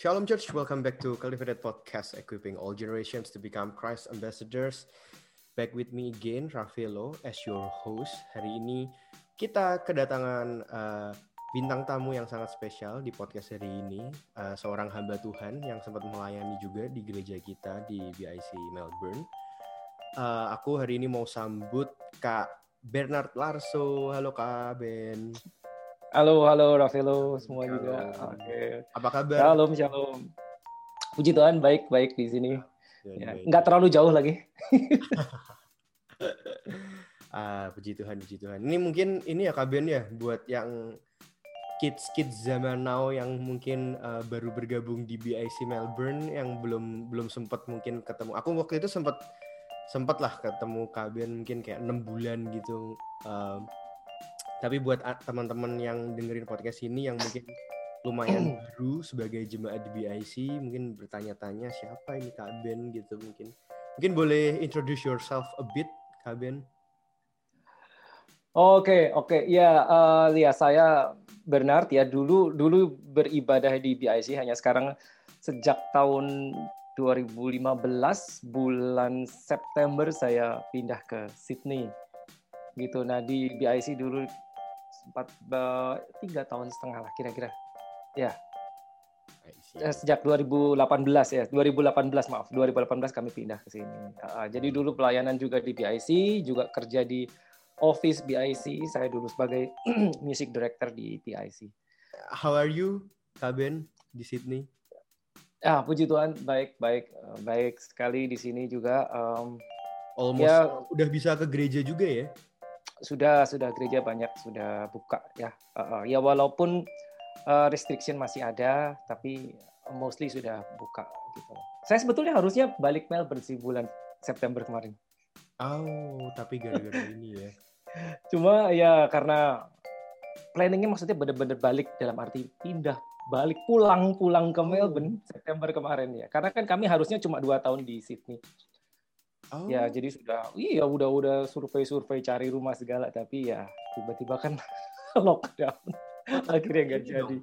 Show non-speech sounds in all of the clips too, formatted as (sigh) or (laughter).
Shalom Church, welcome back to Cultivated Podcast, equipping all generations to become Christ ambassadors. Back with me again, Rafaelo, as your host. Hari ini kita kedatangan uh, bintang tamu yang sangat spesial di podcast hari ini, uh, seorang hamba Tuhan yang sempat melayani juga di gereja kita di BIC Melbourne. Uh, aku hari ini mau sambut Kak Bernard Larso. Halo Kak Ben. Halo, halo Rafaelo semua halo. juga. Oke. Okay. Apa kabar? Shalom, shalom. Puji Tuhan, baik, baik di sini. Ya, Nggak terlalu jauh lagi. (laughs) ah, puji Tuhan, puji Tuhan. Ini mungkin ini ya kaben ya buat yang kids kids zaman now yang mungkin uh, baru bergabung di BIC Melbourne yang belum belum sempat mungkin ketemu. Aku waktu itu sempat sempat lah ketemu Kaben mungkin kayak enam bulan gitu. Uh, tapi buat teman-teman yang dengerin podcast ini yang mungkin lumayan (clears throat) baru sebagai jemaat di BIC, mungkin bertanya-tanya siapa ini Kak Ben gitu mungkin. Mungkin boleh introduce yourself a bit, Kak Ben. Oke, okay, oke. Okay. Ya, uh, ya saya Bernard ya. Dulu dulu beribadah di BIC hanya sekarang sejak tahun 2015 bulan September saya pindah ke Sydney. Gitu. Nah, di BIC dulu empat tiga tahun setengah lah kira-kira. Ya. Eh, sejak 2018 ya. 2018 maaf. 2018 kami pindah ke sini. Uh, jadi dulu pelayanan juga di BIC juga kerja di office BIC saya dulu sebagai (clears throat) music director di BIC how are you Kaben di Sydney? Ah, puji Tuhan, baik, baik, eh, baik sekali di sini juga. Um, Almost ya, udah bisa ke gereja juga ya? Sudah sudah gereja banyak sudah buka ya. Uh, uh, ya walaupun uh, restriction masih ada tapi mostly sudah buka gitu. Saya sebetulnya harusnya balik Melbourne sih bulan September kemarin. Oh tapi gara-gara ini ya. (laughs) Cuma ya karena planningnya maksudnya benar-benar balik dalam arti pindah balik pulang-pulang ke Melbourne oh. September kemarin ya. Karena kan kami harusnya cuma dua tahun di Sydney Oh. Ya, jadi sudah iya udah udah survei-survei cari rumah segala tapi ya tiba-tiba kan (laughs) lockdown. Akhirnya nggak jadi.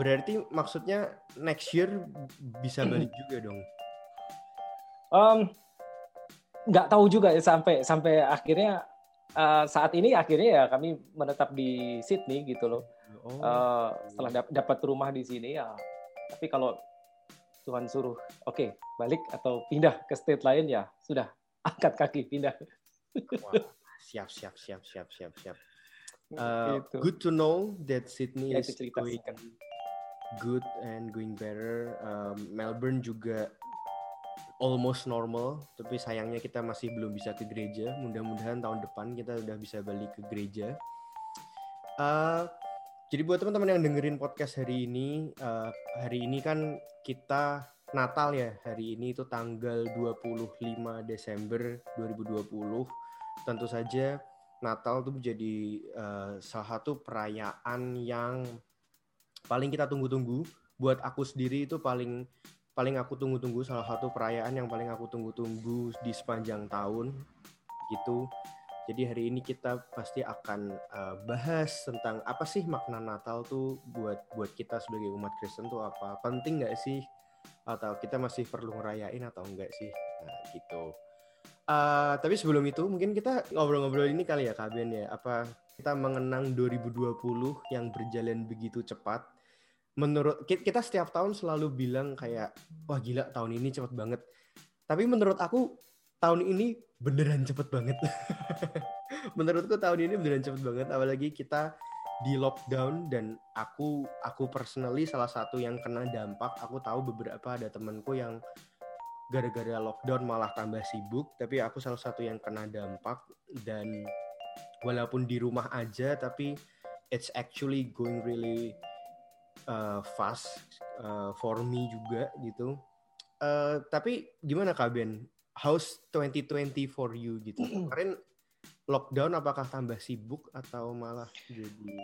Berarti maksudnya next year bisa balik juga dong? Um, nggak tahu juga ya sampai sampai akhirnya uh, saat ini akhirnya ya kami menetap di Sydney gitu loh. Oh. Uh, setelah dap dapat rumah di sini ya. Tapi kalau Tuhan suruh, oke, okay, balik atau pindah ke state lain ya sudah angkat kaki pindah. Wah, siap, siap, siap, siap, siap, siap. Uh, gitu. Good to know that Sydney ya, is going good and going better. Um, Melbourne juga almost normal, tapi sayangnya kita masih belum bisa ke gereja. Mudah-mudahan tahun depan kita udah bisa balik ke gereja. Uh, jadi buat teman-teman yang dengerin podcast hari ini, uh, hari ini kan kita Natal ya, hari ini itu tanggal 25 Desember 2020. Tentu saja Natal itu menjadi uh, salah satu perayaan yang paling kita tunggu-tunggu. Buat aku sendiri itu paling paling aku tunggu-tunggu salah satu perayaan yang paling aku tunggu-tunggu di sepanjang tahun gitu jadi hari ini kita pasti akan uh, bahas tentang apa sih makna Natal tuh buat buat kita sebagai umat Kristen tuh apa? Penting nggak sih? Atau kita masih perlu ngerayain atau enggak sih? Nah, gitu. Uh, tapi sebelum itu mungkin kita ngobrol-ngobrol ini kali ya Kak Ben ya. Apa kita mengenang 2020 yang berjalan begitu cepat? Menurut kita setiap tahun selalu bilang kayak wah gila tahun ini cepet banget. Tapi menurut aku tahun ini beneran cepet banget. (laughs) Menurutku tahun ini beneran cepet banget, apalagi kita di lockdown dan aku aku personally salah satu yang kena dampak. Aku tahu beberapa ada temenku yang gara-gara lockdown malah tambah sibuk, tapi aku salah satu yang kena dampak dan walaupun di rumah aja, tapi it's actually going really uh, fast uh, for me juga gitu. Uh, tapi gimana Kak Ben? How's 2020 for you gitu? Kemarin lockdown apakah tambah sibuk atau malah jadi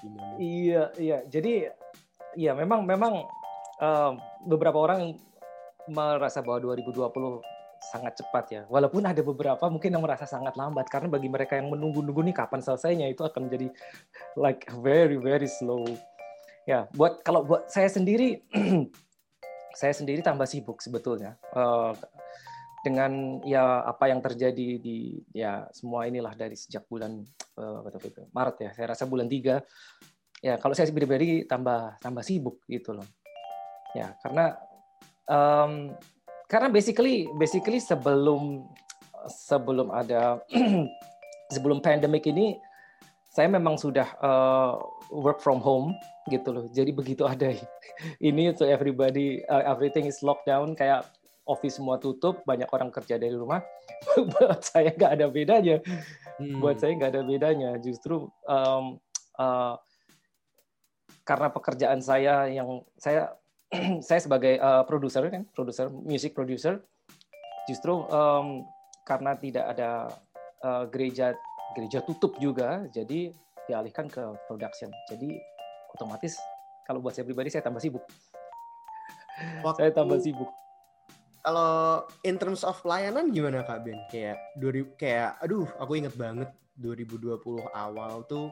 gimana? Iya, iya. Jadi iya memang memang uh, beberapa orang merasa bahwa 2020 sangat cepat ya. Walaupun ada beberapa mungkin yang merasa sangat lambat karena bagi mereka yang menunggu-nunggu nih kapan selesainya itu akan menjadi like very very slow. Ya, buat kalau buat saya sendiri (clears throat) saya sendiri tambah sibuk sebetulnya uh, dengan ya apa yang terjadi di ya semua inilah dari sejak bulan uh, Maret ya saya rasa bulan tiga ya kalau saya pribadi tambah tambah sibuk gitu loh ya karena um, karena basically basically sebelum sebelum ada (clears throat) sebelum pandemic ini saya memang sudah uh, work from home gitu loh. Jadi begitu ada (laughs) ini so everybody uh, everything is lockdown kayak office semua tutup, banyak orang kerja dari rumah. (laughs) Buat saya nggak ada bedanya. Hmm. Buat saya nggak ada bedanya. Justru um, uh, karena pekerjaan saya yang saya (clears throat) saya sebagai uh, produser kan, produser music producer, justru um, karena tidak ada uh, gereja gereja tutup juga, jadi dialihkan ke production. Jadi otomatis kalau buat saya pribadi saya tambah sibuk. Waktu, saya tambah sibuk. Kalau in terms of pelayanan gimana Kak Ben? Kayak 2000 kayak aduh aku inget banget 2020 awal tuh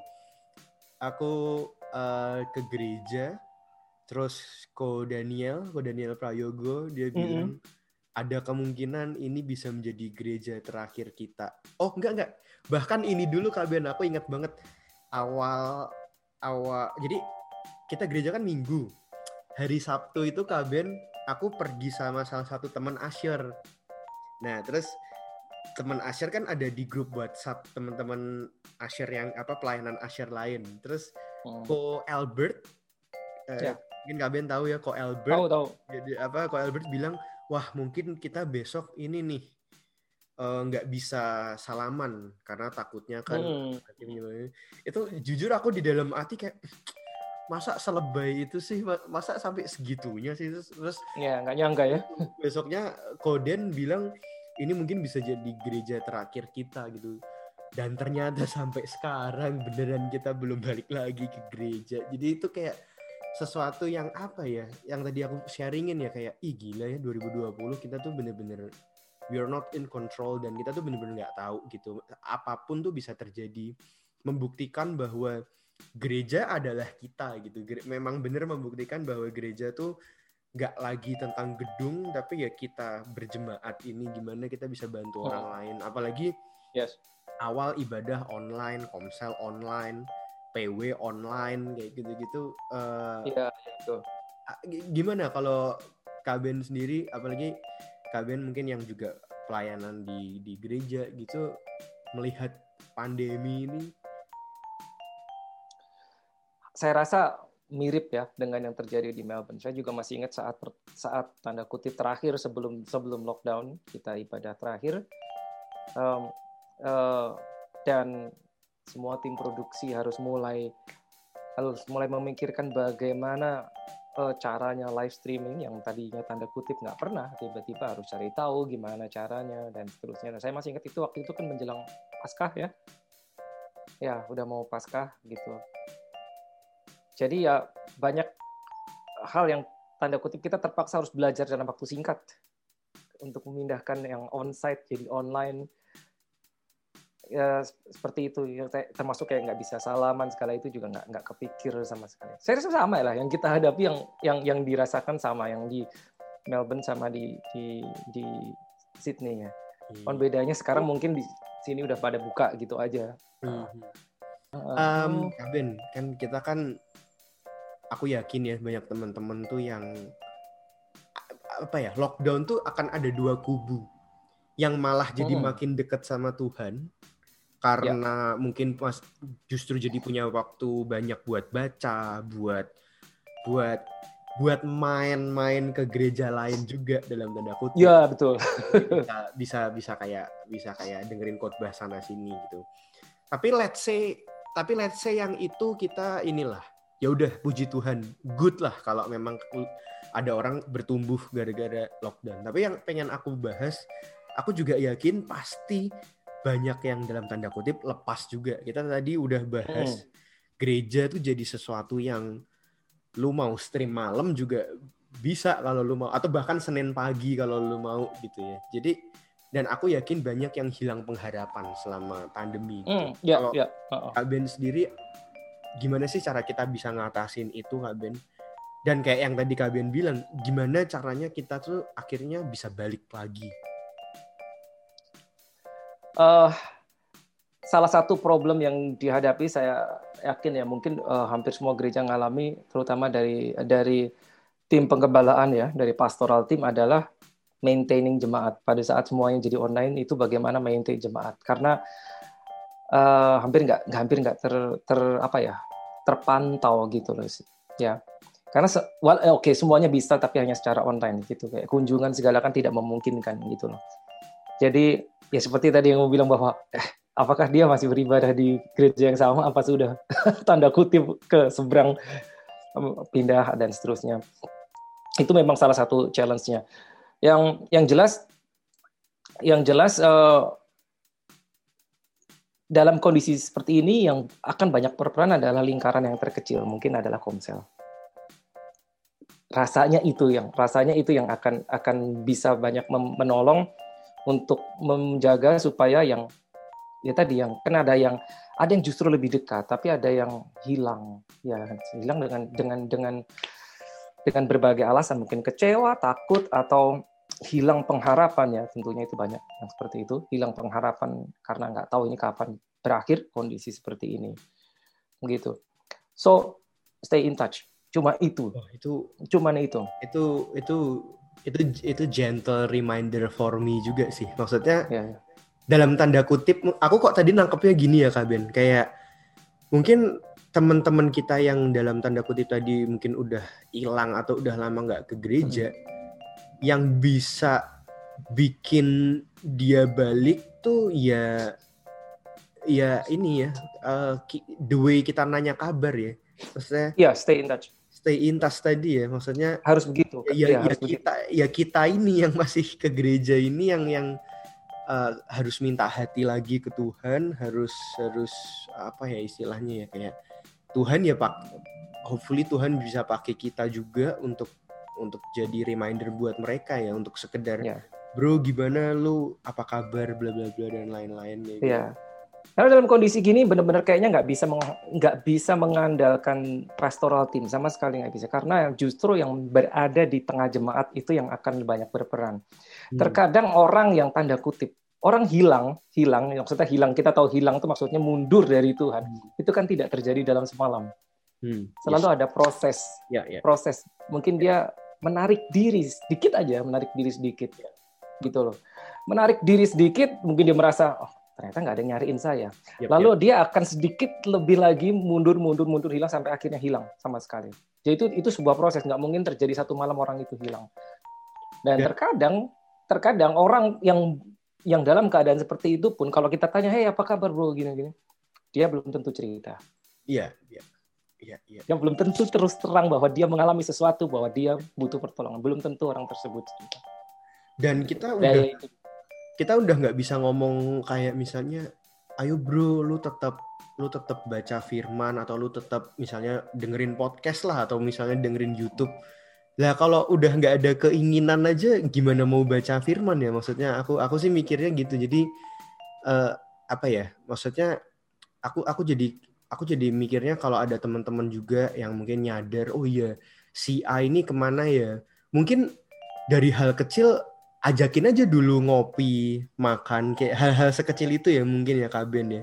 aku uh, ke gereja terus ko Daniel, ko Daniel Prayogo dia bilang mm -hmm ada kemungkinan ini bisa menjadi gereja terakhir kita. Oh enggak enggak, bahkan ini dulu Kak Ben aku ingat banget awal awal jadi kita gereja kan minggu hari Sabtu itu Kak Ben aku pergi sama salah satu teman Asher. Nah terus teman Asher kan ada di grup WhatsApp teman-teman Asher yang apa pelayanan Asher lain. Terus hmm. Ko Albert, eh, ya. mungkin Kak Ben tahu ya Ko Albert. Tahu tahu. Jadi apa Ko Albert bilang wah mungkin kita besok ini nih eh, nggak uh, bisa salaman karena takutnya kan hmm. itu jujur aku di dalam hati kayak masa selebay itu sih masa sampai segitunya sih? Terus ya nggak nyangka ya. besoknya Koden bilang ini mungkin bisa jadi gereja terakhir kita gitu. Dan ternyata sampai sekarang beneran kita belum balik lagi ke gereja. Jadi itu kayak sesuatu yang apa ya? Yang tadi aku sharingin ya kayak ih gila ya 2020 kita tuh bener-bener we are not in control dan kita tuh bener-bener nggak tahu gitu. Apa pun tuh bisa terjadi. Membuktikan bahwa gereja adalah kita gitu memang bener membuktikan bahwa gereja tuh nggak lagi tentang gedung tapi ya kita berjemaat ini gimana kita bisa bantu orang hmm. lain apalagi yes. awal ibadah online komsel online PW online kayak gitu-gitu. Uh, iya, itu. Gimana kalau Kaben sendiri, apalagi Kaben mungkin yang juga pelayanan di di gereja gitu, melihat pandemi ini? Saya rasa mirip ya dengan yang terjadi di Melbourne. Saya juga masih ingat saat saat tanda kutip terakhir sebelum sebelum lockdown kita ibadah terakhir um, uh, dan semua tim produksi harus mulai harus mulai memikirkan bagaimana uh, caranya live streaming yang tadinya tanda kutip nggak pernah tiba-tiba harus cari tahu gimana caranya dan seterusnya. Nah, saya masih ingat itu waktu itu kan menjelang paskah ya, ya udah mau paskah gitu. Jadi ya banyak hal yang tanda kutip kita terpaksa harus belajar dalam waktu singkat. Untuk memindahkan yang onsite jadi online. Ya seperti itu. Ya, termasuk kayak nggak bisa salaman segala itu juga nggak nggak kepikir sama sekali. Saya rasa sama lah yang kita hadapi yang yang yang dirasakan sama yang di Melbourne sama di di di Sydney ya. Hmm. on bedanya sekarang mungkin di sini udah pada buka gitu aja. Hmm. um, Kabin kan kita kan aku yakin ya banyak teman-teman tuh yang apa ya lockdown tuh akan ada dua kubu yang malah jadi hmm. makin dekat sama Tuhan karena ya. mungkin pas justru jadi punya waktu banyak buat baca, buat buat buat main-main ke gereja lain juga dalam tanda kutip. Iya betul. bisa, (laughs) bisa bisa kayak bisa kayak dengerin khotbah sana sini gitu. Tapi let's say tapi let's say yang itu kita inilah ya udah puji Tuhan good lah kalau memang ada orang bertumbuh gara-gara lockdown. Tapi yang pengen aku bahas, aku juga yakin pasti banyak yang dalam tanda kutip lepas juga. Kita tadi udah bahas hmm. gereja tuh jadi sesuatu yang lu mau stream malam juga bisa kalau lu mau atau bahkan Senin pagi kalau lu mau gitu ya. Jadi dan aku yakin banyak yang hilang pengharapan selama pandemi. Gitu. Hmm, ya, kalau ya. Uh. Kak Ben sendiri gimana sih cara kita bisa ngatasin itu Kak Ben? dan kayak yang tadi kalian bilang gimana caranya kita tuh akhirnya bisa balik lagi? Uh, salah satu problem yang dihadapi saya yakin ya mungkin uh, hampir semua gereja mengalami terutama dari dari tim penggembalaan ya dari pastoral tim adalah maintaining jemaat. Pada saat semuanya jadi online itu bagaimana maintain jemaat? Karena uh, hampir nggak hampir nggak ter, ter apa ya terpantau gitu loh ya. Karena well, eh, oke okay, semuanya bisa tapi hanya secara online gitu. Kayak kunjungan segala kan tidak memungkinkan gitu loh. Jadi ya seperti tadi yang mau bilang bahwa eh, apakah dia masih beribadah di gereja yang sama? Apa sudah (laughs) tanda kutip ke seberang pindah dan seterusnya? Itu memang salah satu challenge-nya. Yang yang jelas yang jelas uh, dalam kondisi seperti ini yang akan banyak berperan adalah lingkaran yang terkecil mungkin adalah komsel. Rasanya itu yang rasanya itu yang akan akan bisa banyak menolong untuk menjaga supaya yang ya tadi yang kan ada yang ada yang justru lebih dekat tapi ada yang hilang. Ya hilang dengan dengan dengan dengan berbagai alasan mungkin kecewa takut atau hilang pengharapan ya tentunya itu banyak yang seperti itu hilang pengharapan karena nggak tahu ini kapan berakhir kondisi seperti ini begitu. So stay in touch. Cuma itu oh, itu cuman itu. itu itu itu itu gentle reminder for me juga sih. Maksudnya ya, ya. dalam tanda kutip aku kok tadi nangkepnya gini ya kak Ben? Kayak mungkin teman-teman kita yang dalam tanda kutip tadi mungkin udah hilang atau udah lama nggak ke gereja hmm. Yang bisa bikin dia balik tuh ya ya ini ya uh, the way kita nanya kabar ya. Maksudnya ya stay in touch. stay in touch tadi ya maksudnya harus begitu. ya, ya, ya kita begitu. ya kita ini yang masih ke gereja ini yang yang uh, harus minta hati lagi ke Tuhan harus harus apa ya istilahnya ya kayak Tuhan ya pak hopefully Tuhan bisa pakai kita juga untuk untuk jadi reminder buat mereka ya untuk sekedar ya. bro gimana lu apa kabar bla bla bla dan lain-lain ya, gitu. ya karena dalam kondisi gini benar-benar kayaknya nggak bisa nggak bisa mengandalkan pastoral team sama sekali nggak bisa karena justru yang berada di tengah jemaat itu yang akan banyak berperan. Hmm. Terkadang orang yang tanda kutip orang hilang hilang maksudnya hilang kita tahu hilang itu maksudnya mundur dari Tuhan hmm. itu kan tidak terjadi dalam semalam. Hmm. Selalu yes. ada proses ya, ya. proses mungkin dia menarik diri sedikit aja menarik diri sedikit gitu loh menarik diri sedikit mungkin dia merasa oh, ternyata nggak ada yang nyariin saya. Yep, Lalu yep. dia akan sedikit lebih lagi mundur, mundur, mundur, hilang sampai akhirnya hilang sama sekali. Jadi itu itu sebuah proses, nggak mungkin terjadi satu malam orang itu hilang. Dan yeah. terkadang, terkadang orang yang yang dalam keadaan seperti itu pun kalau kita tanya, hei apa kabar bro, gini-gini, dia belum tentu cerita. Iya, iya. Iya, iya. Yang belum tentu terus terang bahwa dia mengalami sesuatu, bahwa dia butuh pertolongan. Belum tentu orang tersebut. Dan kita udah kita udah nggak bisa ngomong kayak misalnya ayo bro lu tetap lu tetap baca firman atau lu tetap misalnya dengerin podcast lah atau misalnya dengerin YouTube lah kalau udah nggak ada keinginan aja gimana mau baca firman ya maksudnya aku aku sih mikirnya gitu jadi uh, apa ya maksudnya aku aku jadi aku jadi mikirnya kalau ada teman-teman juga yang mungkin nyadar oh iya si A ini ke mana ya mungkin dari hal kecil ajakin aja dulu ngopi, makan kayak hal-hal sekecil itu ya mungkin ya Kaben ya.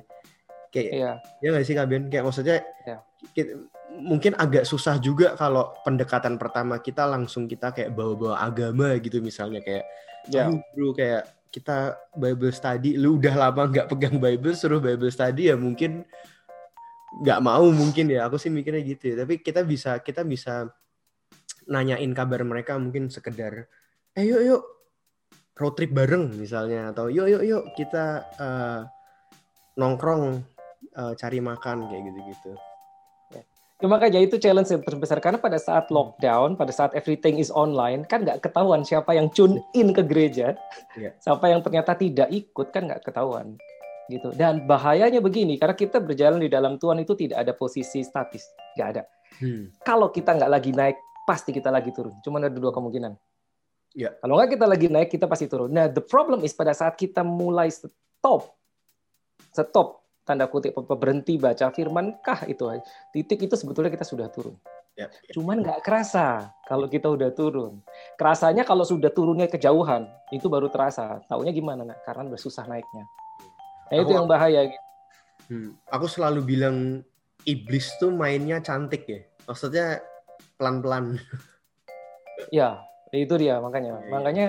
Kayak iya. ya nggak sih Kaben? Kayak maksudnya iya. kita, mungkin agak susah juga kalau pendekatan pertama kita langsung kita kayak bawa-bawa agama gitu misalnya kayak ya. bro kayak kita Bible study lu udah lama nggak pegang Bible suruh Bible study ya mungkin nggak mau mungkin ya. Aku sih mikirnya gitu ya. Tapi kita bisa kita bisa nanyain kabar mereka mungkin sekedar eh yuk yuk road trip bareng misalnya. Atau yuk yuk yuk kita uh, nongkrong uh, cari makan kayak gitu-gitu. Ya, makanya itu challenge yang terbesar. Karena pada saat lockdown, pada saat everything is online, kan nggak ketahuan siapa yang tune in ke gereja, yeah. siapa yang ternyata tidak ikut kan nggak ketahuan gitu. Dan bahayanya begini, karena kita berjalan di dalam Tuhan itu tidak ada posisi statis, nggak ada. Hmm. Kalau kita nggak lagi naik, pasti kita lagi turun. Cuma ada dua kemungkinan. Ya. Kalau nggak kita lagi naik, kita pasti turun. Nah, the problem is pada saat kita mulai stop, stop tanda kutip berhenti baca firman kah itu titik itu sebetulnya kita sudah turun Yep, yep. Cuman nggak kerasa kalau kita udah turun. Kerasanya kalau sudah turunnya kejauhan, itu baru terasa. Taunya gimana, nak? Karena udah susah naiknya. Nah, aku, itu yang bahaya. Gitu. Hmm, aku selalu bilang iblis tuh mainnya cantik ya. Maksudnya pelan-pelan. (laughs) ya, itu dia makanya. Ya, makanya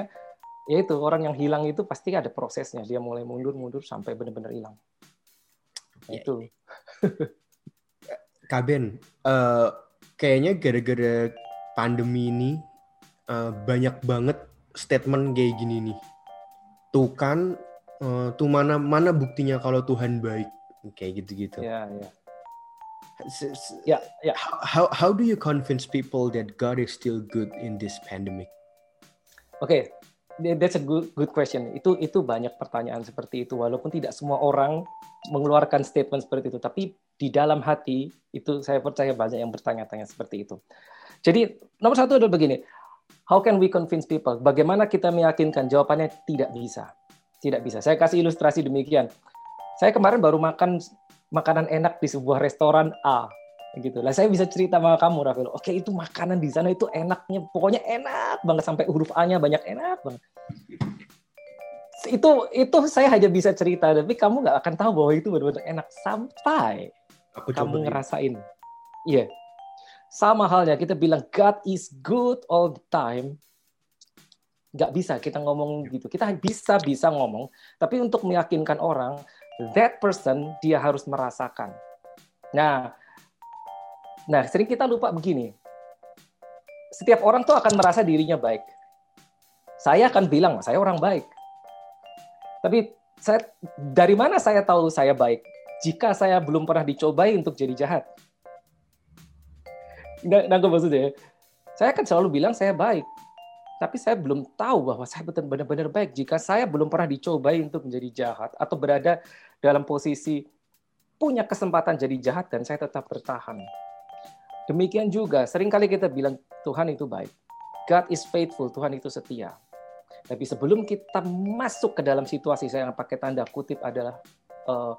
ya itu orang yang hilang itu pasti ada prosesnya. Dia mulai mundur-mundur sampai benar-benar hilang. Ya, itu. Ya. Kaben, uh, kayaknya gara-gara pandemi ini uh, banyak banget statement kayak gini nih. Tuh kan, uh, tuh mana mana buktinya kalau Tuhan baik kayak gitu-gitu. Ya, ya. Ya, ya. How how do you convince people that God is still good in this pandemic? Oke, okay. that's a good good question. Itu itu banyak pertanyaan seperti itu walaupun tidak semua orang mengeluarkan statement seperti itu, tapi di dalam hati itu saya percaya banyak yang bertanya-tanya seperti itu. Jadi nomor satu adalah begini, how can we convince people? Bagaimana kita meyakinkan? Jawabannya tidak bisa, tidak bisa. Saya kasih ilustrasi demikian. Saya kemarin baru makan makanan enak di sebuah restoran A, gitu. Lah saya bisa cerita sama kamu, Rafael. Oke, itu makanan di sana itu enaknya, pokoknya enak banget sampai huruf A-nya banyak enak banget itu itu saya hanya bisa cerita tapi kamu nggak akan tahu bahwa itu benar-benar enak sampai Aku kamu ngerasain. Iya. Yeah. Sama halnya kita bilang God is good all the time. Gak bisa kita ngomong gitu. Kita bisa bisa ngomong, tapi untuk meyakinkan orang, that person dia harus merasakan. Nah, nah sering kita lupa begini. Setiap orang tuh akan merasa dirinya baik. Saya akan bilang saya orang baik. Tapi saya dari mana saya tahu saya baik? jika saya belum pernah dicobai untuk jadi jahat. Nggak maksudnya? Saya kan selalu bilang saya baik, tapi saya belum tahu bahwa saya benar-benar baik jika saya belum pernah dicobai untuk menjadi jahat atau berada dalam posisi punya kesempatan jadi jahat dan saya tetap bertahan. Demikian juga, sering kali kita bilang Tuhan itu baik. God is faithful, Tuhan itu setia. Tapi sebelum kita masuk ke dalam situasi, saya yang pakai tanda kutip adalah uh,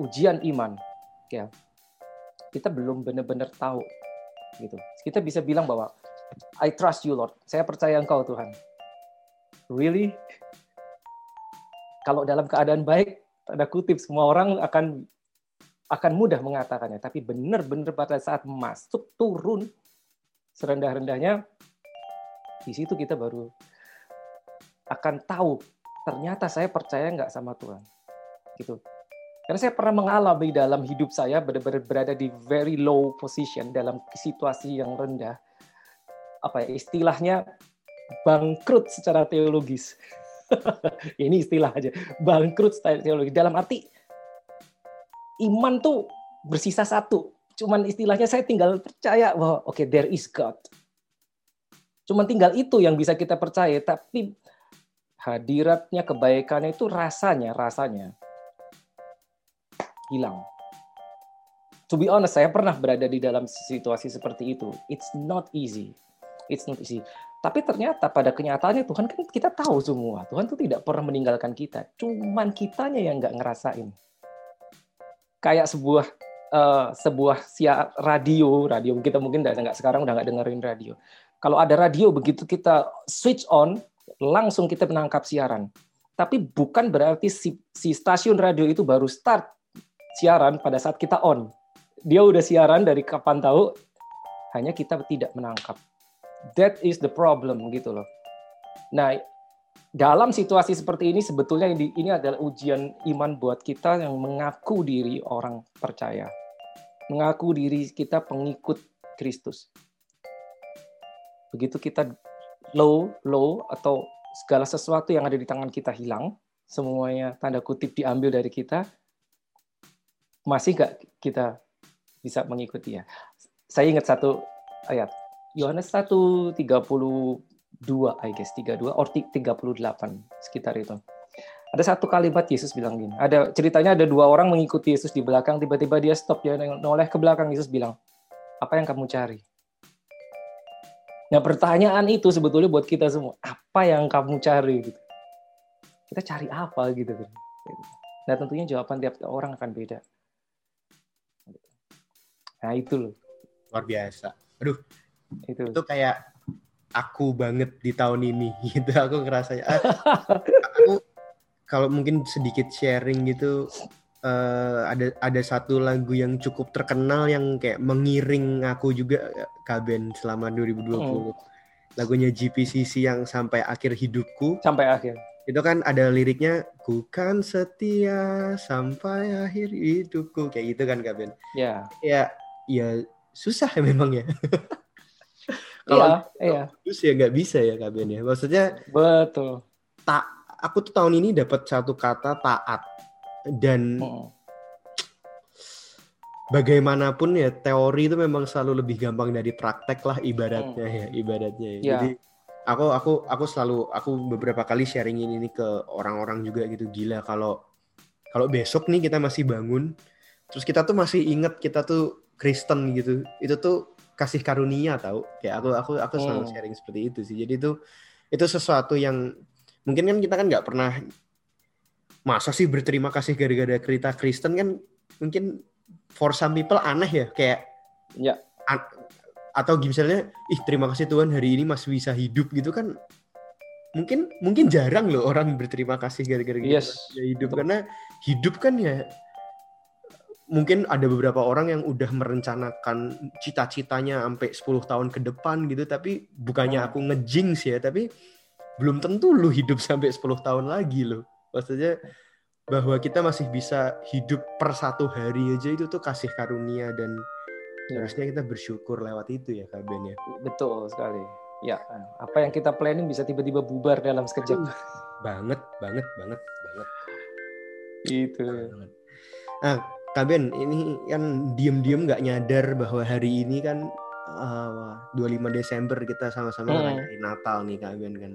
ujian iman ya kita belum benar-benar tahu gitu kita bisa bilang bahwa I trust you Lord. Saya percaya engkau Tuhan. Really? Kalau dalam keadaan baik ada kutip semua orang akan akan mudah mengatakannya. Tapi benar-benar pada saat masuk turun serendah-rendahnya di situ kita baru akan tahu ternyata saya percaya nggak sama Tuhan. Gitu. Karena saya pernah mengalami dalam hidup saya benar-benar berada di very low position dalam situasi yang rendah. Apa ya istilahnya bangkrut secara teologis. (laughs) Ini istilah aja, bangkrut secara teologis. Dalam arti iman tuh bersisa satu. Cuman istilahnya saya tinggal percaya bahwa oke okay, there is God. Cuman tinggal itu yang bisa kita percaya, tapi hadiratnya kebaikannya itu rasanya, rasanya hilang. To be honest, saya pernah berada di dalam situasi seperti itu. It's not easy. It's not easy. Tapi ternyata pada kenyataannya Tuhan kan kita tahu semua. Tuhan tuh tidak pernah meninggalkan kita. Cuman kitanya yang nggak ngerasain. Kayak sebuah uh, sebuah siar radio, radio kita mungkin nggak sekarang udah nggak dengerin radio. Kalau ada radio begitu kita switch on, langsung kita menangkap siaran. Tapi bukan berarti si, si stasiun radio itu baru start siaran pada saat kita on. Dia udah siaran dari kapan tahu, hanya kita tidak menangkap. That is the problem gitu loh. Nah, dalam situasi seperti ini sebetulnya ini adalah ujian iman buat kita yang mengaku diri orang percaya. Mengaku diri kita pengikut Kristus. Begitu kita low, low atau segala sesuatu yang ada di tangan kita hilang, semuanya tanda kutip diambil dari kita, masih nggak kita bisa mengikuti ya? Saya ingat satu ayat. Yohanes 1, 32, I guess, 32, or 38, sekitar itu. Ada satu kalimat Yesus bilang gini, ada ceritanya ada dua orang mengikuti Yesus di belakang, tiba-tiba dia stop, dia noleh ke belakang, Yesus bilang, apa yang kamu cari? Nah pertanyaan itu sebetulnya buat kita semua, apa yang kamu cari? Gitu. Kita cari apa gitu. Nah tentunya jawaban tiap orang akan beda. Nah itu loh. Luar biasa. aduh itu. Itu kayak aku banget di tahun ini (laughs) gitu. Aku ngerasa ah, (laughs) aku kalau mungkin sedikit sharing gitu uh, ada ada satu lagu yang cukup terkenal yang kayak mengiring aku juga Kaben selama 2020 hmm. lagunya GPCC yang sampai akhir hidupku. Sampai akhir. Itu kan ada liriknya ku kan setia sampai akhir hidupku. Kayak gitu kan Kaben ya. Yeah. ya ya susah (laughs) ya memang ya (laughs) kalau iya, iya. ya nggak bisa ya Kaben ya maksudnya betul tak aku tuh tahun ini dapat satu kata taat dan oh. bagaimanapun ya teori itu memang selalu lebih gampang dari praktek lah ibaratnya oh. ya ibaratnya ya. Yeah. Jadi aku aku aku selalu aku beberapa kali sharingin ini ke orang-orang juga gitu gila kalau kalau besok nih kita masih bangun terus kita tuh masih inget kita tuh Kristen gitu itu tuh kasih karunia tahu kayak aku aku aku selalu hmm. sharing seperti itu sih. Jadi itu itu sesuatu yang mungkin kan kita kan nggak pernah masa sih berterima kasih gara-gara cerita Kristen kan mungkin for some people aneh ya. Kayak ya. an, atau misalnya ih terima kasih Tuhan hari ini masih bisa hidup gitu kan. Mungkin mungkin jarang loh orang berterima kasih gara-gara yes. hidup. Karena hidup kan ya mungkin ada beberapa orang yang udah merencanakan cita-citanya sampai 10 tahun ke depan gitu tapi bukannya hmm. aku ngejinx ya tapi belum tentu lu hidup sampai 10 tahun lagi lo. Maksudnya bahwa kita masih bisa hidup per satu hari aja itu tuh kasih karunia dan ya. harusnya kita bersyukur lewat itu ya Kak Ben ya. Betul sekali. Ya, apa yang kita planning bisa tiba-tiba bubar dalam sekejap. banget, banget, banget, banget. Itu. Nah, Kak Ben, ini kan diem-diem nggak nyadar bahwa hari ini kan uh, 25 Desember kita sama-sama hmm. Natal nih Kak Ben kan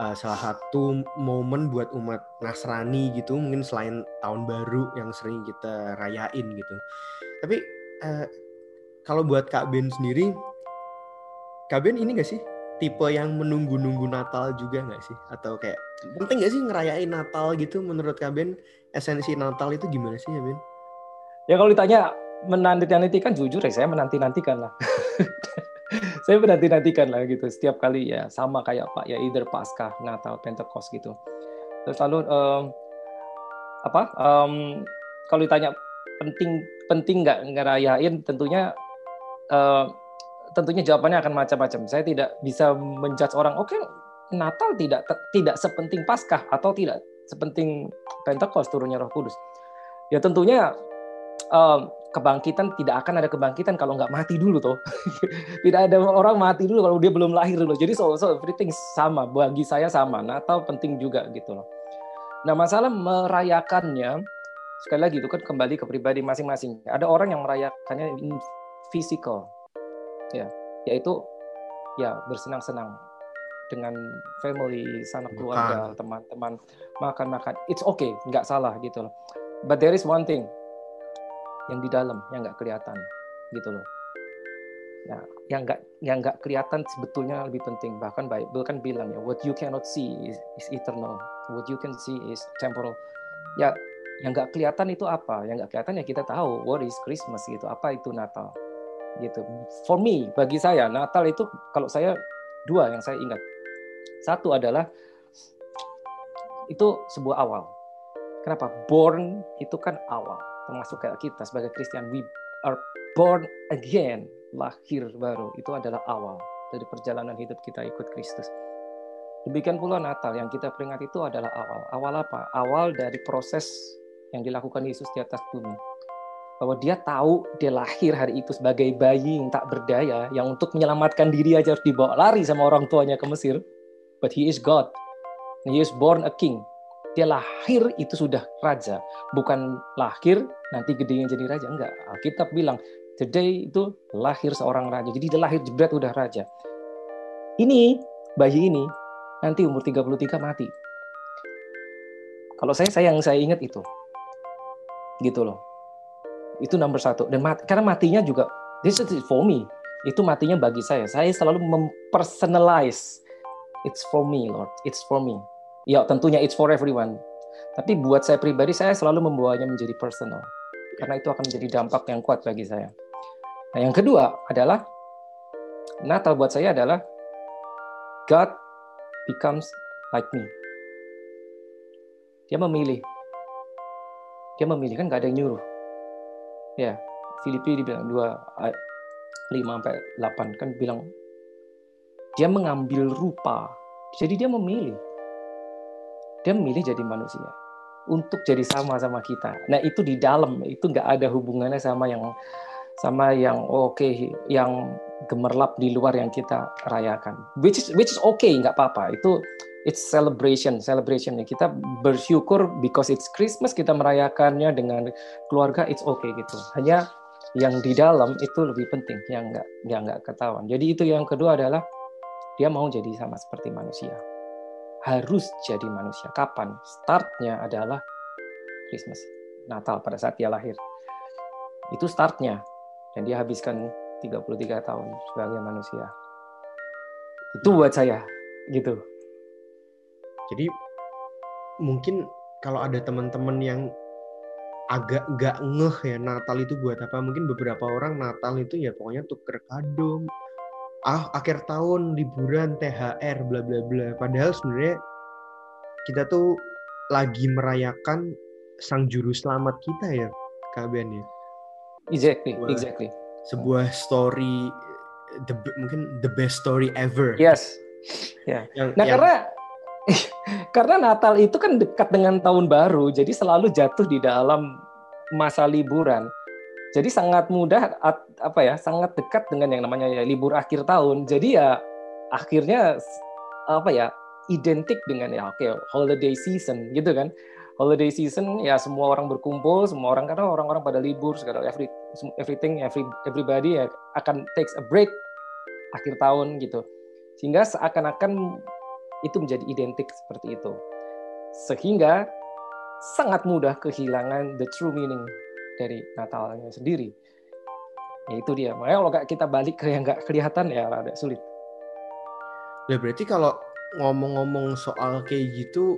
uh, salah satu momen buat umat Nasrani gitu mungkin selain tahun baru yang sering kita rayain gitu tapi uh, kalau buat Kak Ben sendiri Kak Ben ini gak sih tipe yang menunggu-nunggu Natal juga nggak sih atau kayak penting gak sih ngerayain Natal gitu menurut Kak Ben esensi Natal itu gimana sih ya Ben? Ya kalau ditanya menanti-nantikan jujur ya saya menanti-nantikan lah. (laughs) saya menanti-nantikan lah gitu setiap kali ya sama kayak Pak ya either Paskah, Natal, Pentecost gitu. Terus lalu um, apa? Um, kalau ditanya penting penting nggak ngerayain tentunya uh, tentunya jawabannya akan macam-macam. Saya tidak bisa menjudge orang oke okay, Natal tidak tidak sepenting Paskah atau tidak sepenting Pentecost turunnya Roh Kudus. Ya tentunya um, kebangkitan tidak akan ada kebangkitan kalau nggak mati dulu toh. (laughs) tidak ada orang mati dulu kalau dia belum lahir dulu. Jadi so, so everything sama bagi saya sama. Natal penting juga gitu loh. Nah masalah merayakannya sekali lagi itu kan kembali ke pribadi masing-masing. Ada orang yang merayakannya in physical, ya, yaitu ya bersenang-senang dengan family, sanak keluarga, teman-teman, makan-makan. It's okay, nggak salah gitu loh. But there is one thing, yang di dalam yang nggak kelihatan gitu loh. Nah yang nggak yang nggak kelihatan sebetulnya lebih penting. Bahkan Bible kan bilang ya what you cannot see is, is eternal. What you can see is temporal. Ya yang nggak kelihatan itu apa? Yang nggak kelihatan ya kita tahu what is Christmas gitu apa itu Natal? Gitu. For me bagi saya Natal itu kalau saya dua yang saya ingat. Satu adalah itu sebuah awal. Kenapa? Born itu kan awal termasuk kayak kita sebagai Kristen we are born again lahir baru. Itu adalah awal dari perjalanan hidup kita ikut Kristus. Demikian pula Natal yang kita peringati itu adalah awal. Awal apa? Awal dari proses yang dilakukan Yesus di atas bumi. Bahwa dia tahu dia lahir hari itu sebagai bayi yang tak berdaya yang untuk menyelamatkan diri aja harus dibawa lari sama orang tuanya ke Mesir. But he is God. He is born a king dia lahir itu sudah raja, bukan lahir nanti gedenya jadi raja. Enggak, Alkitab bilang today itu lahir seorang raja. Jadi dia lahir jebret udah raja. Ini bayi ini nanti umur 33 mati. Kalau saya sayang saya ingat itu. Gitu loh. Itu nomor satu. Dan mat, karena matinya juga this is for me. Itu matinya bagi saya. Saya selalu mempersonalize. It's for me, Lord. It's for me ya tentunya it's for everyone. Tapi buat saya pribadi, saya selalu membawanya menjadi personal. Karena itu akan menjadi dampak yang kuat bagi saya. Nah, yang kedua adalah Natal buat saya adalah God becomes like me. Dia memilih. Dia memilih kan gak ada yang nyuruh. Ya, Filipi dibilang 2 5 sampai 8 kan bilang dia mengambil rupa. Jadi dia memilih. Dia memilih jadi manusia untuk jadi sama-sama kita. Nah itu di dalam itu nggak ada hubungannya sama yang sama yang oke okay, yang gemerlap di luar yang kita rayakan. Which is which is okay nggak apa-apa itu it's celebration celebration kita bersyukur because it's Christmas kita merayakannya dengan keluarga it's okay gitu. Hanya yang di dalam itu lebih penting yang nggak yang nggak ketahuan. Jadi itu yang kedua adalah dia mau jadi sama seperti manusia harus jadi manusia. Kapan? Startnya adalah Christmas, Natal pada saat dia lahir. Itu startnya. Dan dia habiskan 33 tahun sebagai manusia. Itu buat saya, gitu. Jadi mungkin kalau ada teman-teman yang agak nggak ngeh ya Natal itu buat apa mungkin beberapa orang Natal itu ya pokoknya tuker kado ah akhir tahun liburan THR bla bla bla. Padahal sebenarnya kita tuh lagi merayakan sang juru selamat kita ya Kak Ben ya? Exactly sebuah, exactly. sebuah story the mungkin the best story ever. Yes. Ya. Yeah. nah yang, karena (laughs) karena Natal itu kan dekat dengan tahun baru jadi selalu jatuh di dalam masa liburan. Jadi sangat mudah apa ya, sangat dekat dengan yang namanya ya, libur akhir tahun. Jadi ya akhirnya apa ya, identik dengan ya oke okay, holiday season gitu kan. Holiday season ya semua orang berkumpul, semua orang karena orang-orang pada libur, segala every everything every everybody ya akan takes a break akhir tahun gitu. Sehingga seakan-akan itu menjadi identik seperti itu. Sehingga sangat mudah kehilangan the true meaning dari Natalnya sendiri. Ya itu dia. Makanya kalau kita balik ke yang nggak kelihatan ya agak sulit. Ya berarti kalau ngomong-ngomong soal kayak gitu,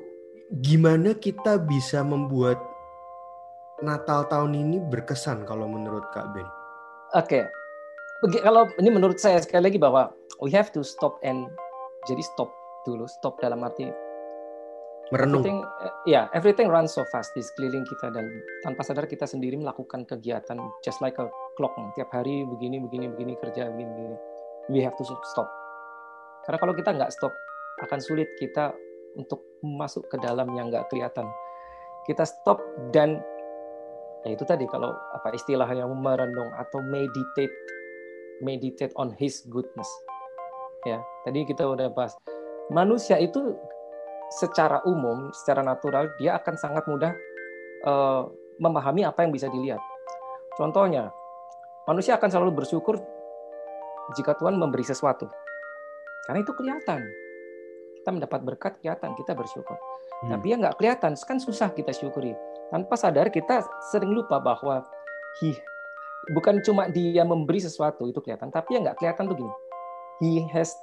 gimana kita bisa membuat Natal tahun ini berkesan kalau menurut Kak Ben? Oke, okay. kalau ini menurut saya sekali lagi bahwa we have to stop and jadi stop dulu, stop dalam arti merenung. Everything, eh, ya, everything runs so fast di sekeliling kita dan tanpa sadar kita sendiri melakukan kegiatan just like a clock. Tiap hari begini, begini, begini kerja, begini, begini. We have to stop. Karena kalau kita nggak stop, akan sulit kita untuk masuk ke dalam yang nggak kelihatan. Kita stop dan ya itu tadi kalau apa istilahnya merenung atau meditate, meditate on His goodness. Ya, tadi kita udah bahas manusia itu secara umum, secara natural, dia akan sangat mudah uh, memahami apa yang bisa dilihat. Contohnya, manusia akan selalu bersyukur jika Tuhan memberi sesuatu. Karena itu kelihatan. Kita mendapat berkat, kelihatan, kita bersyukur. Hmm. Tapi yang nggak kelihatan, kan susah kita syukuri. Tanpa sadar, kita sering lupa bahwa he, bukan cuma dia memberi sesuatu, itu kelihatan. Tapi yang nggak kelihatan tuh gini. He has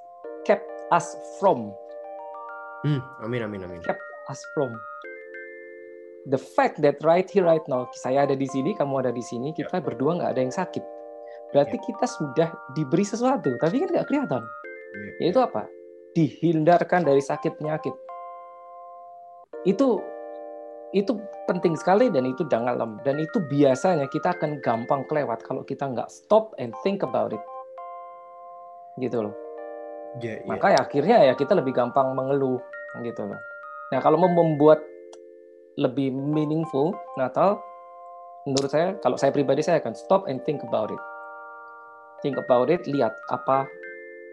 kept us from Hmm, amin amin amin. Kept us from the fact that right here right now saya ada di sini, kamu ada di sini, kita yeah. berdua nggak ada yang sakit. Berarti yeah. kita sudah diberi sesuatu, tapi kan nggak kelihatan. Yeah. Yaitu apa? Dihindarkan dari sakit penyakit. Itu itu penting sekali dan itu dalam dan itu biasanya kita akan gampang kelewat kalau kita nggak stop and think about it gitu loh yeah, yeah. maka ya akhirnya ya kita lebih gampang mengeluh gitu loh. Nah kalau mau membuat lebih meaningful Natal, menurut saya kalau saya pribadi saya akan stop and think about it. Think about it, lihat apa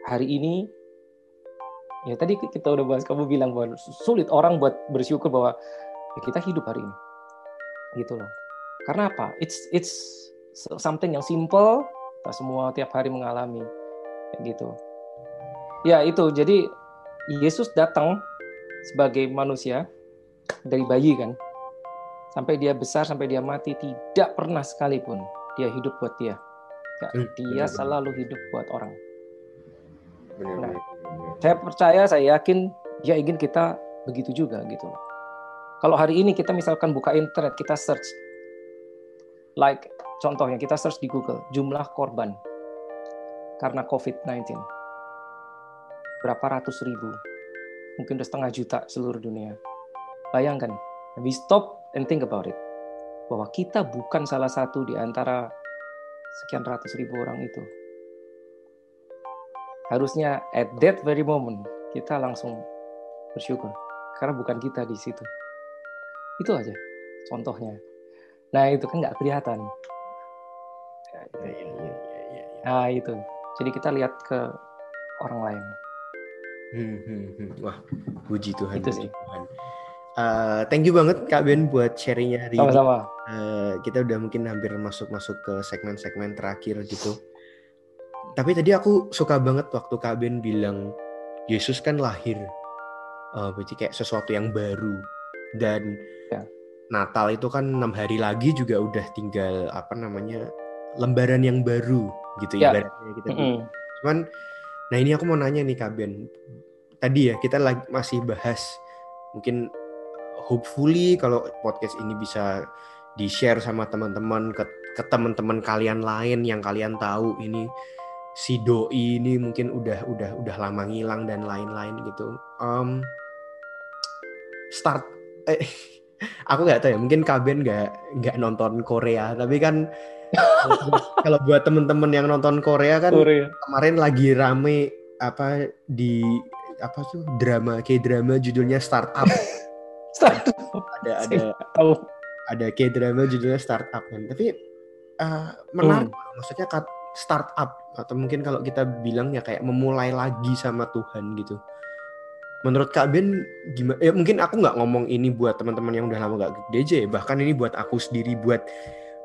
hari ini. Ya tadi kita udah bahas, kamu bilang bahwa sulit orang buat bersyukur bahwa ya, kita hidup hari ini, gitu loh. Karena apa? It's it's something yang simple, kita semua tiap hari mengalami, gitu. Ya itu, jadi Yesus datang sebagai manusia dari bayi kan sampai dia besar sampai dia mati tidak pernah sekalipun dia hidup buat dia Gak, hmm, dia selalu hidup buat orang nah, saya percaya saya yakin dia ingin kita begitu juga gitu kalau hari ini kita misalkan buka internet kita search like contohnya kita search di Google jumlah korban karena COVID-19. Berapa ratus ribu, mungkin udah setengah juta seluruh dunia. Bayangkan, we stop and think about it. Bahwa kita bukan salah satu di antara sekian ratus ribu orang itu. Harusnya at that very moment kita langsung bersyukur karena bukan kita di situ. Itu aja contohnya. Nah itu kan nggak kelihatan. Ya, ya, ya, nah itu. Jadi kita lihat ke orang lain. Hmm, hmm, hmm. Wah, puji Tuhan. Itu sih. Tuhan. Uh, thank you banget Kak Ben buat sharingnya hari Sama-sama. ini. Uh, kita udah mungkin hampir masuk-masuk ke segmen-segmen terakhir gitu. Tapi tadi aku suka banget waktu Kak Ben bilang Yesus kan lahir. Uh, berarti kayak sesuatu yang baru. Dan ya. Natal itu kan enam hari lagi juga udah tinggal apa namanya lembaran yang baru gitu ya. ibaratnya kita. Mm -hmm. Cuman, nah ini aku mau nanya nih Kak Ben. Tadi ya kita lagi masih bahas mungkin hopefully kalau podcast ini bisa di share sama teman-teman ke, ke teman-teman kalian lain yang kalian tahu ini si doi ini mungkin udah udah udah lama ngilang dan lain-lain gitu. Um, start eh, (laughs) aku nggak tahu ya mungkin Kaben nggak nggak nonton Korea tapi kan kalau buat (laughs) temen-temen yang nonton Korea kan Korea. kemarin lagi rame apa di apa tuh drama kayak drama judulnya Startup startup. Ada ada. tahu. Ada kayak drama judulnya startup kan. Tapi uh, menarik hmm. maksudnya kat startup atau mungkin kalau kita bilang ya kayak memulai lagi sama Tuhan gitu. Menurut Kak Ben gimana ya mungkin aku nggak ngomong ini buat teman-teman yang udah lama gak ke DJ bahkan ini buat aku sendiri buat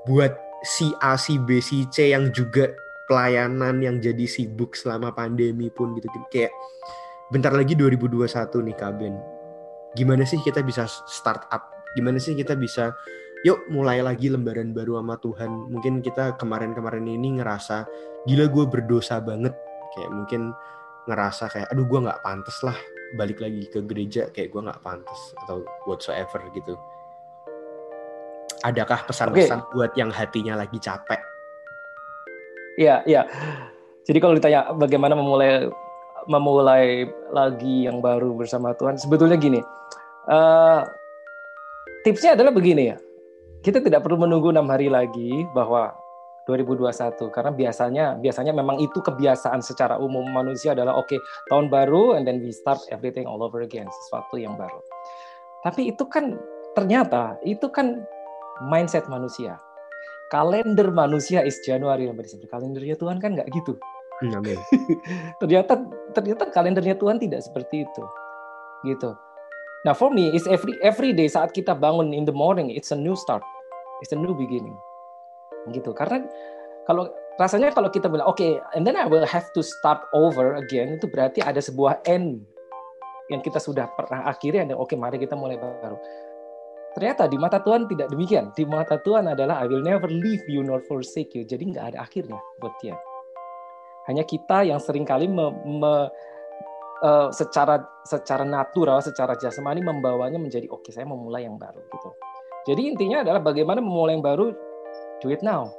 buat si A si B si C yang juga pelayanan yang jadi sibuk selama pandemi pun gitu. Kayak bentar lagi 2021 nih Kak Ben gimana sih kita bisa start up? Gimana sih kita bisa yuk mulai lagi lembaran baru sama Tuhan? Mungkin kita kemarin-kemarin ini ngerasa gila gue berdosa banget. Kayak mungkin ngerasa kayak aduh gue nggak pantas lah balik lagi ke gereja. Kayak gue nggak pantas atau whatsoever gitu. Adakah pesan-pesan okay. buat yang hatinya lagi capek? Iya iya. Jadi kalau ditanya bagaimana memulai memulai lagi yang baru bersama Tuhan. Sebetulnya gini uh, tipsnya adalah begini ya. Kita tidak perlu menunggu enam hari lagi bahwa 2021 karena biasanya biasanya memang itu kebiasaan secara umum manusia adalah oke okay, tahun baru and then we start everything all over again sesuatu yang baru. Tapi itu kan ternyata itu kan mindset manusia. Kalender manusia is Januari sampai Desember kalendernya Tuhan kan nggak gitu amin. (laughs) ternyata ternyata kalendernya Tuhan tidak seperti itu. Gitu. Nah, for me is every every day saat kita bangun in the morning it's a new start. It's a new beginning. Gitu. Karena kalau rasanya kalau kita bilang oke okay, and then I will have to start over again itu berarti ada sebuah end yang kita sudah pernah akhiri dan oke okay, mari kita mulai baru. Ternyata di mata Tuhan tidak demikian. Di mata Tuhan adalah I will never leave you nor forsake you. Jadi nggak ada akhirnya buat dia. Hanya kita yang sering kali me, me, uh, secara secara natural, secara jasmani membawanya menjadi oke, okay, saya memulai yang baru gitu. Jadi intinya adalah bagaimana memulai yang baru, do it now.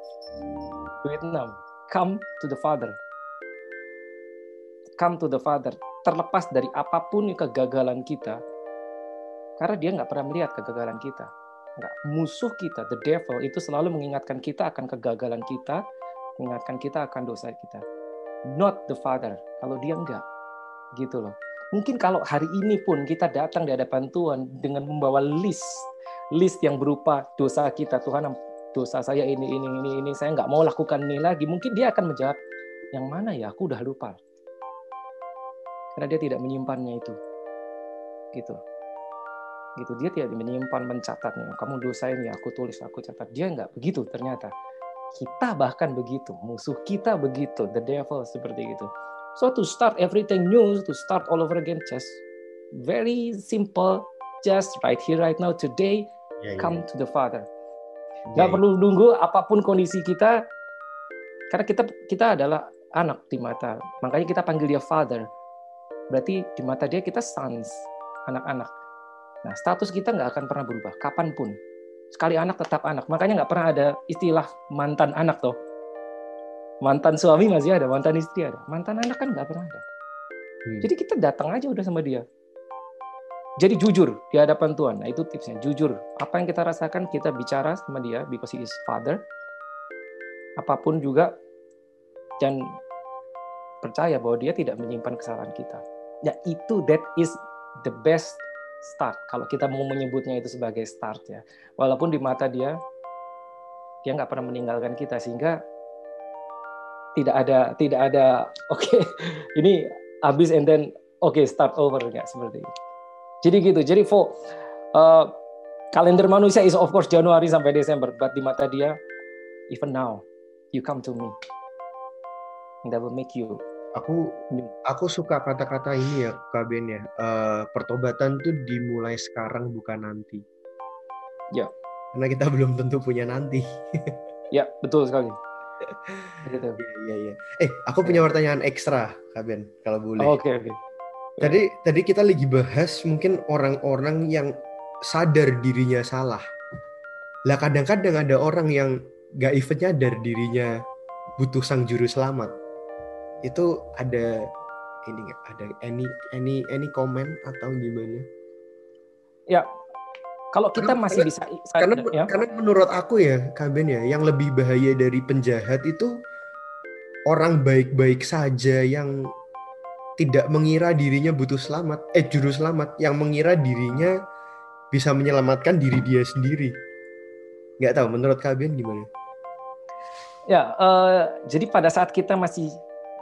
Do it now. Come to the Father. Come to the Father. Terlepas dari apa pun kegagalan kita, karena dia nggak pernah melihat kegagalan kita. Nggak. Musuh kita, the devil, itu selalu mengingatkan kita akan kegagalan kita, mengingatkan kita akan dosa kita not the father. Kalau dia enggak gitu loh. Mungkin kalau hari ini pun kita datang di hadapan Tuhan dengan membawa list list yang berupa dosa kita Tuhan dosa saya ini ini ini ini saya nggak mau lakukan ini lagi mungkin dia akan menjawab yang mana ya? Aku udah lupa. Karena dia tidak menyimpannya itu. Gitu. Gitu. Dia tidak menyimpan mencatatnya. Kamu dosa ini aku tulis aku catat. Dia nggak begitu ternyata kita bahkan begitu, musuh kita begitu, the devil seperti itu. So to start everything new, to start all over again, just very simple, just right here, right now, today, yeah, yeah. come to the Father. Gak yeah, perlu nunggu apa pun kondisi kita, karena kita kita adalah anak di mata, makanya kita panggil dia Father. Berarti di mata dia kita sons, anak-anak. Nah, status kita nggak akan pernah berubah, kapan pun sekali anak tetap anak. Makanya nggak pernah ada istilah mantan anak toh. mantan suami masih ada, mantan istri ada, mantan anak kan nggak pernah ada. Hmm. Jadi kita datang aja udah sama dia. Jadi jujur di hadapan Tuhan. Nah, itu tipsnya. Jujur. Apa yang kita rasakan, kita bicara sama dia because he is father. Apa pun juga dan percaya bahwa dia tidak menyimpan kesalahan kita. Ya itu that is the best start kalau kita mau menyebutnya itu sebagai start ya. Walaupun di mata dia dia nggak pernah meninggalkan kita sehingga tidak ada tidak ada (laughs) oke okay, ini habis and then oke okay, start over nggak seperti itu. Jadi gitu. Jadi for uh, kalender manusia is of course Januari sampai Desember, but di mata dia even now you come to me. That will make you aku aku suka kata-kata ini ya Kak Ben ya. Uh, pertobatan tuh dimulai sekarang bukan nanti. Ya. Karena kita (laughs) belum tentu punya nanti. ya, betul sekali. (laughs) gitu. Iya, iya, iya. Eh, aku punya pertanyaan ekstra, Kak Ben, kalau boleh. Oke, oh, oke. Okay, okay. Tadi tadi kita lagi bahas mungkin orang-orang yang sadar dirinya salah. Lah kadang-kadang ada orang yang gak even nyadar dirinya butuh sang juru selamat itu ada ini nggak ada any any any comment atau gimana? Ya, kalau kita karena, masih bisa karena ya. karena menurut aku ya Kaben ya yang lebih bahaya dari penjahat itu orang baik-baik saja yang tidak mengira dirinya butuh selamat eh juru selamat yang mengira dirinya bisa menyelamatkan diri dia sendiri nggak tahu menurut Kaben gimana ya uh, jadi pada saat kita masih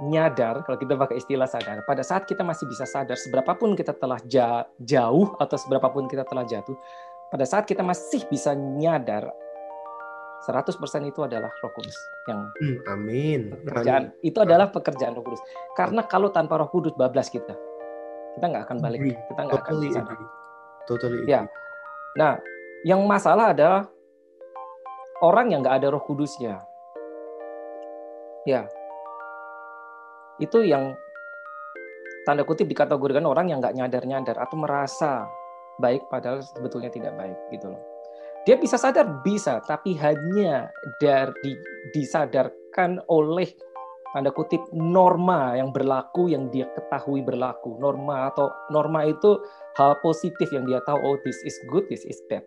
nyadar, kalau kita pakai istilah sadar, pada saat kita masih bisa sadar, seberapapun kita telah jauh atau seberapapun kita telah jatuh, pada saat kita masih bisa nyadar, 100% itu adalah Roh Kudus yang hmm, amin. Pekerjaan amin. itu adalah pekerjaan Roh Kudus. Karena kalau tanpa Roh Kudus bablas kita, kita nggak akan balik, kita nggak akan bisa. Totally. Ya. Nah, yang masalah adalah orang yang nggak ada Roh Kudusnya. Ya, itu yang tanda kutip dikategorikan orang yang nggak nyadar-nyadar atau merasa baik padahal sebetulnya tidak baik gitu loh. Dia bisa sadar bisa, tapi hanya dari disadarkan oleh tanda kutip norma yang berlaku yang dia ketahui berlaku. Norma atau norma itu hal positif yang dia tahu oh this is good, this is bad.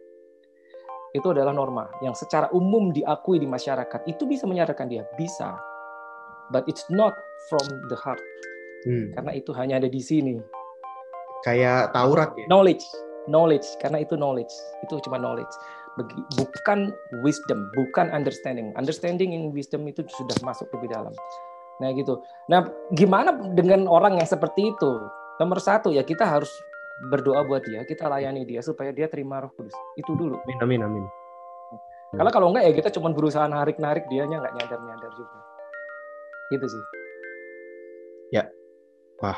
Itu adalah norma yang secara umum diakui di masyarakat. Itu bisa menyadarkan dia, bisa but it's not from the heart. Hmm. Karena itu hanya ada di sini. Kayak Taurat ya. Knowledge, knowledge karena itu knowledge. Itu cuma knowledge. Bukan wisdom, bukan understanding. Understanding in wisdom itu sudah masuk lebih dalam. Nah gitu. Nah gimana dengan orang yang seperti itu? Nomor satu ya kita harus berdoa buat dia, kita layani dia supaya dia terima Roh Kudus. Itu dulu. Amin amin amin. Kalau kalau enggak ya kita cuma berusaha narik-narik dianya nggak nyadar-nyadar juga gitu sih ya wah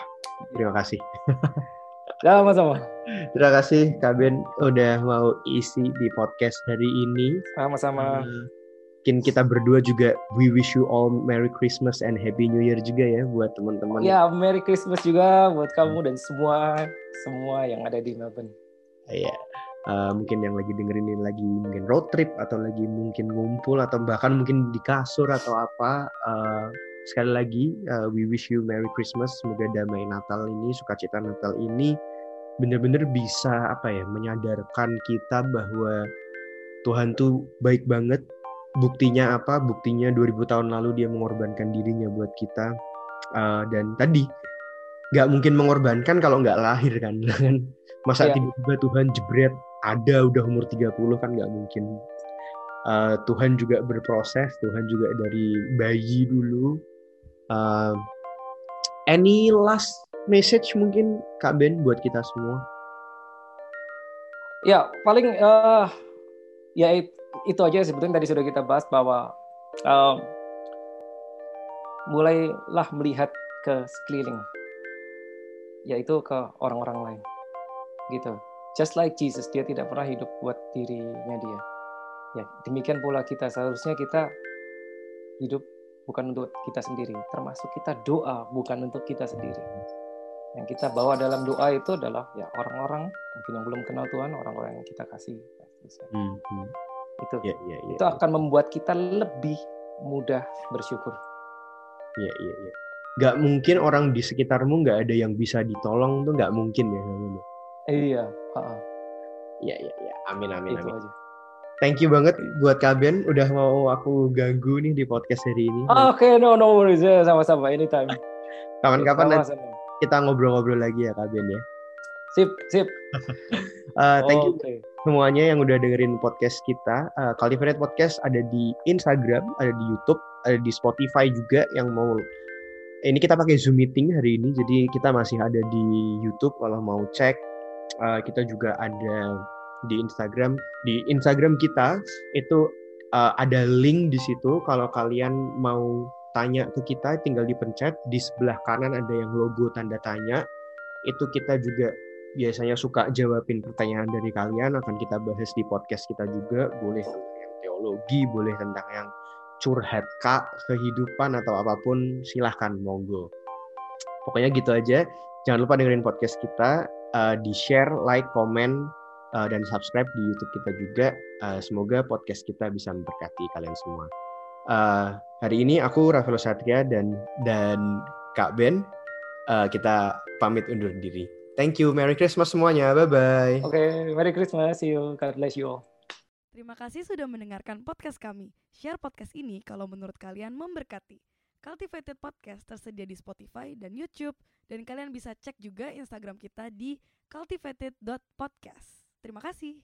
terima kasih (laughs) sama-sama terima kasih Kak Ben udah mau isi di podcast hari ini sama-sama uh, mungkin kita berdua juga we wish you all Merry Christmas and Happy New Year juga ya buat teman-teman. Ya, Merry Christmas juga buat kamu dan semua semua yang ada di Melbourne. Iya. Uh, mungkin yang lagi dengerin ini lagi mungkin road trip atau lagi mungkin ngumpul atau bahkan mungkin di kasur atau apa uh, sekali lagi uh, we wish you Merry Christmas semoga damai Natal ini sukacita Natal ini benar-benar bisa apa ya menyadarkan kita bahwa Tuhan tuh baik banget. Buktinya apa? Buktinya 2000 tahun lalu dia mengorbankan dirinya buat kita. Uh, dan tadi nggak mungkin mengorbankan kalau nggak lahir kan (laughs) kan? Masa yeah. tiba-tiba Tuhan jebret ada udah umur 30 kan nggak mungkin uh, Tuhan juga berproses Tuhan juga dari bayi dulu Uh, any last message mungkin Kak Ben buat kita semua? Ya paling uh, ya itu aja sebetulnya tadi sudah kita bahas bahwa uh, mulailah melihat ke sekeliling, yaitu ke orang-orang lain, gitu. Just like Jesus, dia tidak pernah hidup buat dirinya dia. Ya demikian pula kita seharusnya kita hidup bukan untuk kita sendiri, termasuk kita doa bukan untuk kita sendiri. Yang kita bawa dalam doa itu adalah ya orang-orang mungkin yang belum kenal Tuhan, orang-orang yang kita kasih. Hmm, hmm. Itu, ya, ya, ya, itu ya. akan membuat kita lebih mudah bersyukur. iya iya iya nggak mungkin orang di sekitarmu nggak ada yang bisa ditolong tuh nggak mungkin ya namanya iya iya iya iya amin amin Itu amin aja. Thank you banget buat Kaben udah mau aku ganggu nih di podcast hari ini. Oke, okay, no no worries ya sama-sama anytime. Kapan-kapan kita ngobrol-ngobrol lagi ya Kaben ya. Sip, sip. uh, (laughs) thank you okay. semuanya yang udah dengerin podcast kita. Uh, Cultivate Podcast ada di Instagram, ada di YouTube, ada di Spotify juga yang mau ini kita pakai Zoom meeting hari ini, jadi kita masih ada di YouTube kalau mau cek. Uh, kita juga ada di Instagram. Di Instagram kita itu uh, ada link di situ. Kalau kalian mau tanya ke kita, tinggal dipencet di sebelah kanan ada yang logo tanda tanya. Itu kita juga biasanya suka jawabin pertanyaan dari kalian. Akan kita bahas di podcast kita juga. Boleh tentang yang teologi, boleh tentang yang curhat kak kehidupan atau apa pun silahkan monggo pokoknya gitu aja jangan lupa dengerin podcast kita uh, di share like comment uh, dan subscribe di YouTube kita juga. Uh, semoga podcast kita bisa memberkati kalian semua. Uh, hari ini aku Rafael Satria dan dan Kak Ben. Uh, kita pamit undur diri. Thank you. Merry Christmas semuanya. Bye bye oke okay, Merry Christmas see you. God bless you all. Terima kasih sudah mendengarkan podcast kami. Share podcast ini kalau menurut kalian memberkati. Cultivated Podcast tersedia di Spotify dan YouTube, dan kalian bisa cek juga Instagram kita di cultivated.podcast. Terima kasih.